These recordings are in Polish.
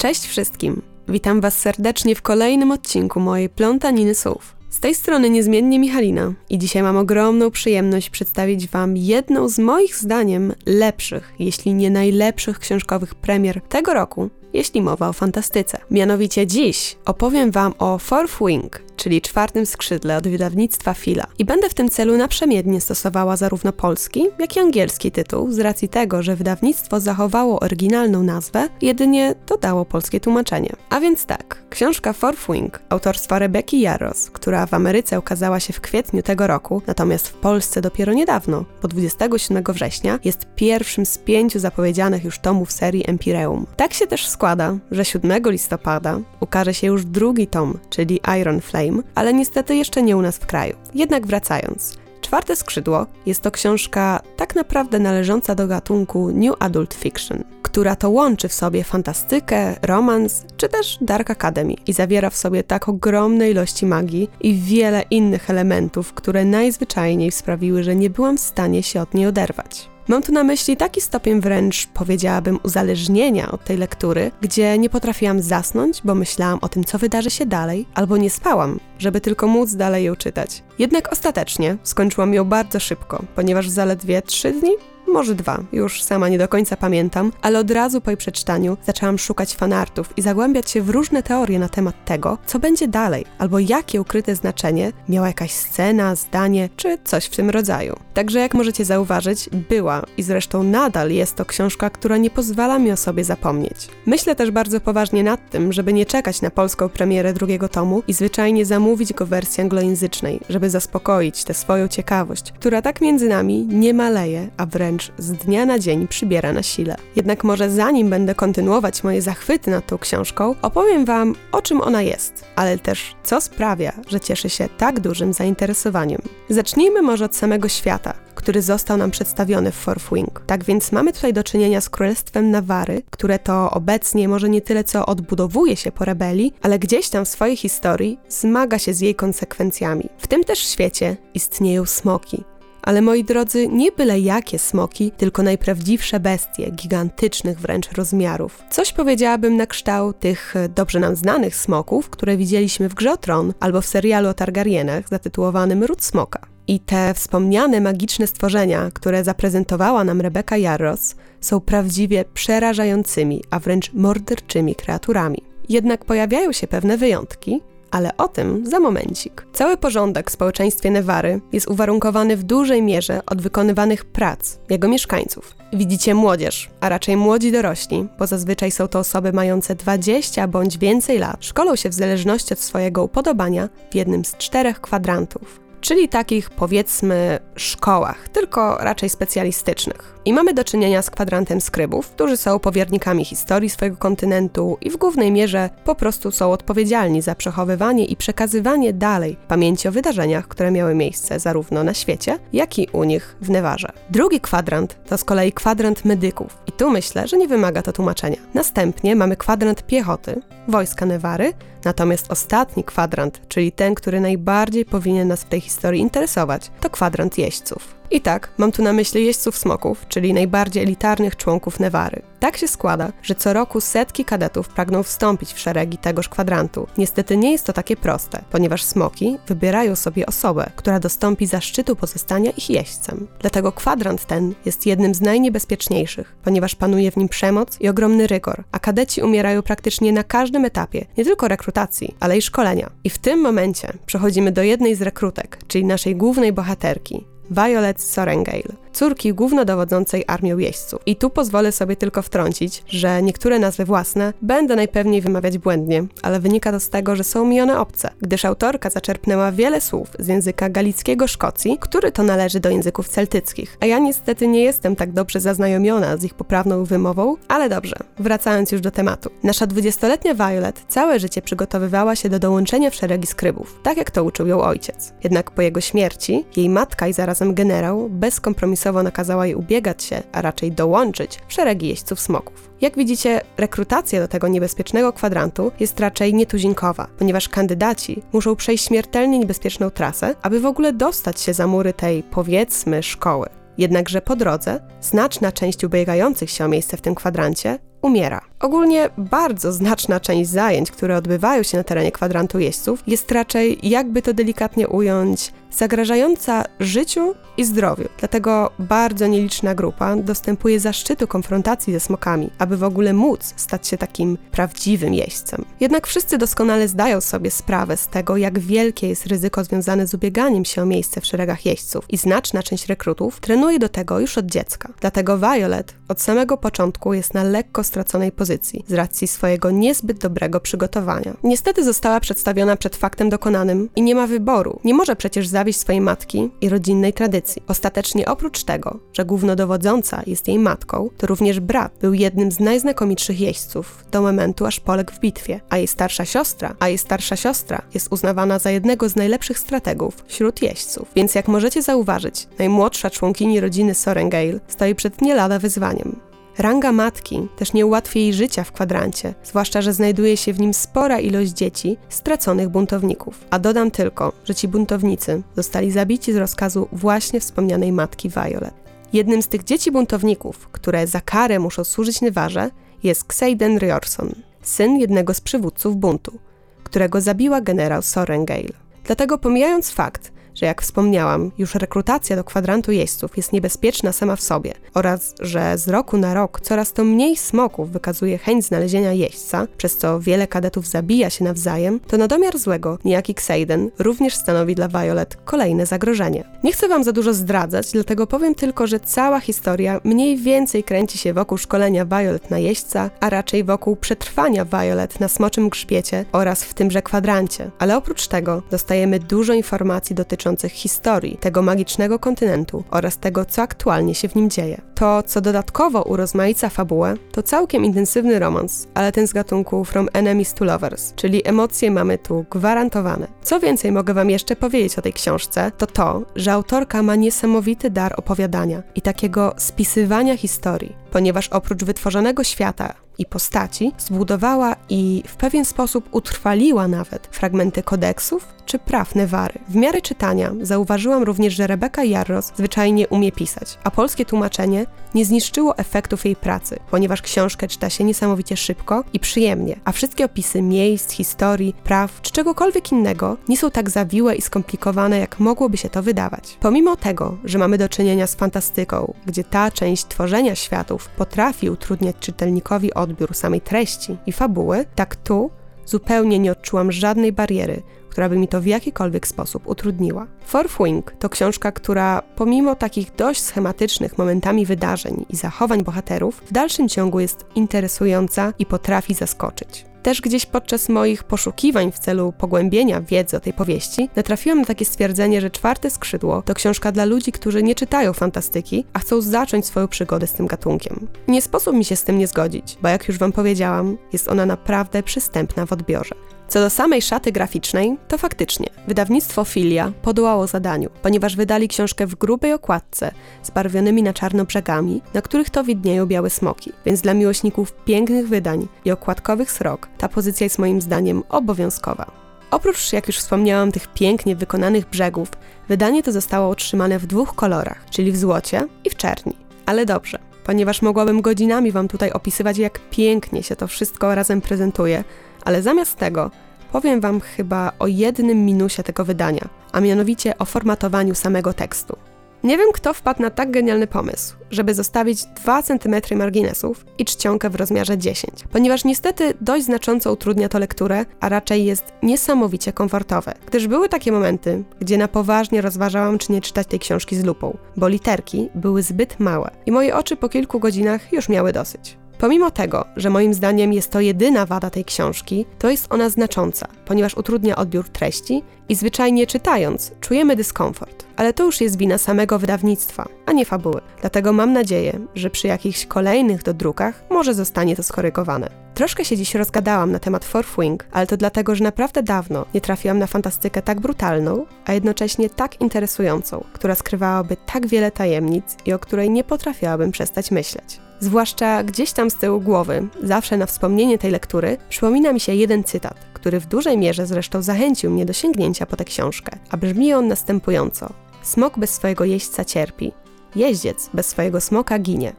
Cześć wszystkim! Witam Was serdecznie w kolejnym odcinku mojej plątaniny słów. Z tej strony niezmiennie Michalina i dzisiaj mam ogromną przyjemność przedstawić Wam jedną z moich zdaniem lepszych, jeśli nie najlepszych książkowych premier tego roku, jeśli mowa o fantastyce. Mianowicie dziś opowiem Wam o Fourth Wing, czyli czwartym skrzydle od wydawnictwa Fila. I będę w tym celu naprzemiennie stosowała zarówno polski, jak i angielski tytuł, z racji tego, że wydawnictwo zachowało oryginalną nazwę, jedynie dodało polskie tłumaczenie. A więc tak, książka Fourth Wing autorstwa Rebeki Jaros, która w Ameryce ukazała się w kwietniu tego roku, natomiast w Polsce dopiero niedawno, bo 27 września, jest pierwszym z pięciu zapowiedzianych już tomów serii Empireum. Tak się też składa, że 7 listopada ukaże się już drugi tom, czyli Iron Flame, ale niestety jeszcze nie u nas w kraju. Jednak wracając, Czwarte skrzydło jest to książka tak naprawdę należąca do gatunku New Adult Fiction, która to łączy w sobie fantastykę, romans czy też Dark Academy i zawiera w sobie tak ogromne ilości magii i wiele innych elementów, które najzwyczajniej sprawiły, że nie byłam w stanie się od niej oderwać. Mam tu na myśli taki stopień wręcz, powiedziałabym, uzależnienia od tej lektury, gdzie nie potrafiłam zasnąć, bo myślałam o tym, co wydarzy się dalej, albo nie spałam, żeby tylko móc dalej ją czytać. Jednak ostatecznie skończyłam ją bardzo szybko, ponieważ zaledwie trzy dni może dwa, już sama nie do końca pamiętam, ale od razu po jej przeczytaniu zaczęłam szukać fanartów i zagłębiać się w różne teorie na temat tego, co będzie dalej, albo jakie ukryte znaczenie miała jakaś scena, zdanie, czy coś w tym rodzaju. Także jak możecie zauważyć, była i zresztą nadal jest to książka, która nie pozwala mi o sobie zapomnieć. Myślę też bardzo poważnie nad tym, żeby nie czekać na polską premierę drugiego tomu i zwyczajnie zamówić go w wersji anglojęzycznej, żeby zaspokoić tę swoją ciekawość, która tak między nami nie maleje, a wręcz wręcz z dnia na dzień przybiera na sile. Jednak może zanim będę kontynuować moje zachwyty nad tą książką, opowiem Wam, o czym ona jest, ale też co sprawia, że cieszy się tak dużym zainteresowaniem. Zacznijmy może od samego świata, który został nam przedstawiony w Fourth Wing. Tak więc mamy tutaj do czynienia z królestwem Nawary, które to obecnie może nie tyle co odbudowuje się po rebelii, ale gdzieś tam w swojej historii zmaga się z jej konsekwencjami. W tym też świecie istnieją smoki, ale moi drodzy, nie byle jakie smoki, tylko najprawdziwsze bestie, gigantycznych wręcz rozmiarów. Coś powiedziałabym na kształt tych e, dobrze nam znanych smoków, które widzieliśmy w Grze o Tron albo w serialu o Targaryenach zatytułowanym Ród Smoka. I te wspomniane magiczne stworzenia, które zaprezentowała nam Rebeka Jarros, są prawdziwie przerażającymi, a wręcz morderczymi kreaturami. Jednak pojawiają się pewne wyjątki, ale o tym za momencik. Cały porządek w społeczeństwie Newary jest uwarunkowany w dużej mierze od wykonywanych prac jego mieszkańców. Widzicie młodzież, a raczej młodzi dorośli, bo zazwyczaj są to osoby mające 20 bądź więcej lat, szkolą się w zależności od swojego upodobania w jednym z czterech kwadrantów czyli takich powiedzmy szkołach, tylko raczej specjalistycznych. I mamy do czynienia z kwadrantem skrybów, którzy są powiernikami historii swojego kontynentu i w głównej mierze po prostu są odpowiedzialni za przechowywanie i przekazywanie dalej pamięci o wydarzeniach, które miały miejsce zarówno na świecie, jak i u nich w Newarze. Drugi kwadrant to z kolei kwadrant medyków i tu myślę, że nie wymaga to tłumaczenia. Następnie mamy kwadrant piechoty, wojska Newary, natomiast ostatni kwadrant, czyli ten, który najbardziej powinien nas w tej historii interesować, to kwadrant jeźdźców. I tak, mam tu na myśli jeźdźców smoków, czyli najbardziej elitarnych członków Newary. Tak się składa, że co roku setki kadetów pragną wstąpić w szeregi tegoż kwadrantu. Niestety nie jest to takie proste, ponieważ smoki wybierają sobie osobę, która dostąpi zaszczytu pozostania ich jeźdźcem. Dlatego kwadrant ten jest jednym z najniebezpieczniejszych, ponieważ panuje w nim przemoc i ogromny rygor, a kadeci umierają praktycznie na każdym etapie, nie tylko rekrutacji, ale i szkolenia. I w tym momencie przechodzimy do jednej z rekrutek, czyli naszej głównej bohaterki, Violet Sorengale, córki głównodowodzącej armią jeźdźców. I tu pozwolę sobie tylko wtrącić, że niektóre nazwy własne będę najpewniej wymawiać błędnie, ale wynika to z tego, że są mi one obce, gdyż autorka zaczerpnęła wiele słów z języka galickiego Szkocji, który to należy do języków celtyckich, a ja niestety nie jestem tak dobrze zaznajomiona z ich poprawną wymową, ale dobrze, wracając już do tematu. Nasza dwudziestoletnia Violet całe życie przygotowywała się do dołączenia w szeregi skrybów, tak jak to uczył ją ojciec. Jednak po jego śmierci, jej matka i zarazem generał bezkompromisowo kompromisowo nakazała jej ubiegać się, a raczej dołączyć w szeregi jeźdźców smoków. Jak widzicie, rekrutacja do tego niebezpiecznego kwadrantu jest raczej nietuzinkowa, ponieważ kandydaci muszą przejść śmiertelnie niebezpieczną trasę, aby w ogóle dostać się za mury tej, powiedzmy, szkoły. Jednakże po drodze znaczna część ubiegających się o miejsce w tym kwadrancie umiera. Ogólnie bardzo znaczna część zajęć, które odbywają się na terenie kwadrantu jeźdźców, jest raczej, jakby to delikatnie ująć, zagrażająca życiu i zdrowiu. Dlatego bardzo nieliczna grupa dostępuje zaszczytu konfrontacji ze smokami, aby w ogóle móc stać się takim prawdziwym jeźdźcem. Jednak wszyscy doskonale zdają sobie sprawę z tego, jak wielkie jest ryzyko związane z ubieganiem się o miejsce w szeregach jeźdźców i znaczna część rekrutów trenuje do tego już od dziecka. Dlatego Violet od samego początku jest na lekko straconej pozycji z racji swojego niezbyt dobrego przygotowania. Niestety została przedstawiona przed faktem dokonanym i nie ma wyboru. Nie może przecież zawieść swojej matki i rodzinnej tradycji. Ostatecznie oprócz tego, że głównodowodząca jest jej matką, to również brat był jednym z najznakomitszych jeźdźców do momentu aż poległ w bitwie, a jej starsza siostra, a jej starsza siostra jest uznawana za jednego z najlepszych strategów wśród jeźdźców. Więc jak możecie zauważyć, najmłodsza członkini rodziny Sorengale stoi przed nie lada wyzwaniem. Ranga matki też nie ułatwi jej życia w kwadrancie, zwłaszcza, że znajduje się w nim spora ilość dzieci straconych buntowników. A dodam tylko, że ci buntownicy zostali zabici z rozkazu właśnie wspomnianej matki Violet. Jednym z tych dzieci buntowników, które za karę muszą służyć Nywarze, jest Xaden Riorson, syn jednego z przywódców buntu, którego zabiła generał Sorengale. Dlatego pomijając fakt, że jak wspomniałam, już rekrutacja do kwadrantu jeźdźców jest niebezpieczna sama w sobie oraz, że z roku na rok coraz to mniej smoków wykazuje chęć znalezienia jeźdźca, przez co wiele kadetów zabija się nawzajem, to na domiar złego niejaki Xaden również stanowi dla Violet kolejne zagrożenie. Nie chcę wam za dużo zdradzać, dlatego powiem tylko, że cała historia mniej więcej kręci się wokół szkolenia Violet na jeźdźca, a raczej wokół przetrwania Violet na smoczym grzbiecie oraz w tymże kwadrancie. Ale oprócz tego dostajemy dużo informacji dotyczących dotyczących historii tego magicznego kontynentu oraz tego, co aktualnie się w nim dzieje. To, co dodatkowo urozmaica fabułę, to całkiem intensywny romans, ale ten z gatunku From Enemies to Lovers, czyli emocje mamy tu gwarantowane. Co więcej mogę Wam jeszcze powiedzieć o tej książce, to to, że autorka ma niesamowity dar opowiadania i takiego spisywania historii, ponieważ oprócz wytworzonego świata i postaci zbudowała i w pewien sposób utrwaliła nawet fragmenty kodeksów czy praw Newary. W miarę czytania zauważyłam również, że Rebeka Jarros zwyczajnie umie pisać, a polskie tłumaczenie nie zniszczyło efektów jej pracy, ponieważ książkę czyta się niesamowicie szybko i przyjemnie, a wszystkie opisy miejsc, historii, praw czy czegokolwiek innego nie są tak zawiłe i skomplikowane, jak mogłoby się to wydawać. Pomimo tego, że mamy do czynienia z fantastyką, gdzie ta część tworzenia światów potrafi utrudniać czytelnikowi odbiór samej treści i fabuły, tak tu zupełnie nie odczułam żadnej bariery, która by mi to w jakikolwiek sposób utrudniła. Fourth Wing to książka, która pomimo takich dość schematycznych momentami wydarzeń i zachowań bohaterów, w dalszym ciągu jest interesująca i potrafi zaskoczyć. Też gdzieś podczas moich poszukiwań w celu pogłębienia wiedzy o tej powieści natrafiłam na takie stwierdzenie, że Czwarte Skrzydło to książka dla ludzi, którzy nie czytają fantastyki, a chcą zacząć swoją przygodę z tym gatunkiem. Nie sposób mi się z tym nie zgodzić, bo jak już Wam powiedziałam, jest ona naprawdę przystępna w odbiorze. Co do samej szaty graficznej, to faktycznie wydawnictwo Filia podołało zadaniu, ponieważ wydali książkę w grubej okładce z barwionymi na czarno brzegami, na których to widnieją białe smoki. Więc dla miłośników pięknych wydań i okładkowych srok ta pozycja jest moim zdaniem obowiązkowa. Oprócz, jak już wspomniałam, tych pięknie wykonanych brzegów, wydanie to zostało utrzymane w dwóch kolorach, czyli w złocie i w czerni. Ale dobrze, ponieważ mogłabym godzinami Wam tutaj opisywać, jak pięknie się to wszystko razem prezentuje, ale zamiast tego powiem Wam chyba o jednym minusie tego wydania, a mianowicie o formatowaniu samego tekstu. Nie wiem, kto wpadł na tak genialny pomysł, żeby zostawić 2 cm marginesów i czcionkę w rozmiarze 10, ponieważ niestety dość znacząco utrudnia to lekturę, a raczej jest niesamowicie komfortowe, gdyż były takie momenty, gdzie na poważnie rozważałam, czy nie czytać tej książki z lupą, bo literki były zbyt małe i moje oczy po kilku godzinach już miały dosyć. Pomimo tego, że moim zdaniem jest to jedyna wada tej książki, to jest ona znacząca, ponieważ utrudnia odbiór treści i zwyczajnie czytając czujemy dyskomfort. Ale to już jest wina samego wydawnictwa, a nie fabuły. Dlatego mam nadzieję, że przy jakichś kolejnych dodrukach może zostanie to skorygowane. Troszkę się dziś rozgadałam na temat Fourth Wing, ale to dlatego, że naprawdę dawno nie trafiłam na fantastykę tak brutalną, a jednocześnie tak interesującą, która skrywałaby tak wiele tajemnic i o której nie potrafiłabym przestać myśleć. Zwłaszcza gdzieś tam z tyłu głowy, zawsze na wspomnienie tej lektury, przypomina mi się jeden cytat, który w dużej mierze zresztą zachęcił mnie do sięgnięcia po tę książkę, a brzmi on następująco. Smok bez swojego jeźdźca cierpi, jeździec bez swojego smoka ginie.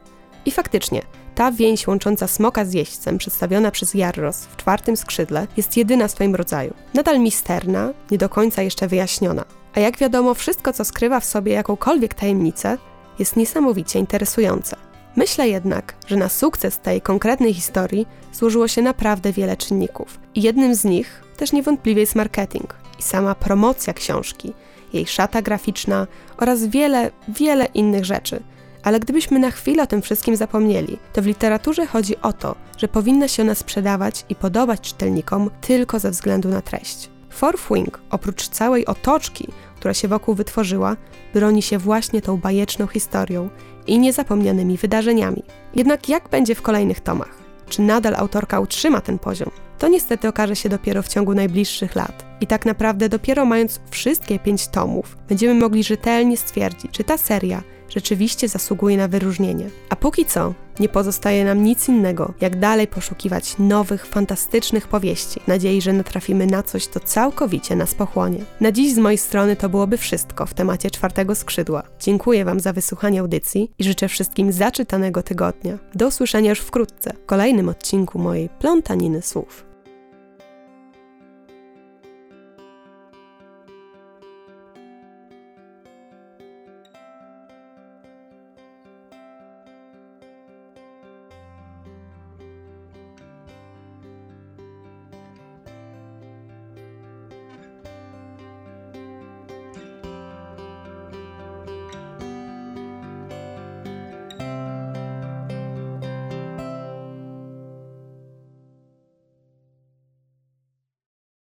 I faktycznie, Ta więź łącząca smoka z jeźdźcem, przedstawiona przez Jarros w czwartym skrzydle, jest jedyna w swoim rodzaju. Nadal misterna, nie do końca jeszcze wyjaśniona. A jak wiadomo, wszystko, co skrywa w sobie jakąkolwiek tajemnicę, jest niesamowicie interesujące. Myślę jednak, że na sukces tej konkretnej historii złożyło się naprawdę wiele czynników. I jednym z nich też niewątpliwie jest marketing i sama promocja książki, jej szata graficzna oraz wiele, wiele innych rzeczy. Ale gdybyśmy na chwilę o tym wszystkim zapomnieli, to w literaturze chodzi o to, że powinna się ona sprzedawać i podobać czytelnikom tylko ze względu na treść. Fourth Wing, oprócz całej otoczki, która się wokół wytworzyła, broni się właśnie tą bajeczną historią i niezapomnianymi wydarzeniami. Jednak jak będzie w kolejnych tomach? Czy nadal autorka utrzyma ten poziom? To niestety okaże się dopiero w ciągu najbliższych lat. I tak naprawdę dopiero mając wszystkie pięć tomów, będziemy mogli rzetelnie stwierdzić, czy ta seria rzeczywiście zasługuje na wyróżnienie. A póki co nie pozostaje nam nic innego, jak dalej poszukiwać nowych, fantastycznych powieści, w nadziei, że natrafimy na coś, co całkowicie nas pochłonie. Na dziś z mojej strony to byłoby wszystko w temacie czwartego skrzydła. Dziękuję Wam za wysłuchanie audycji i życzę wszystkim zaczytanego tygodnia. Do usłyszenia już wkrótce w kolejnym odcinku mojej plątaniny słów.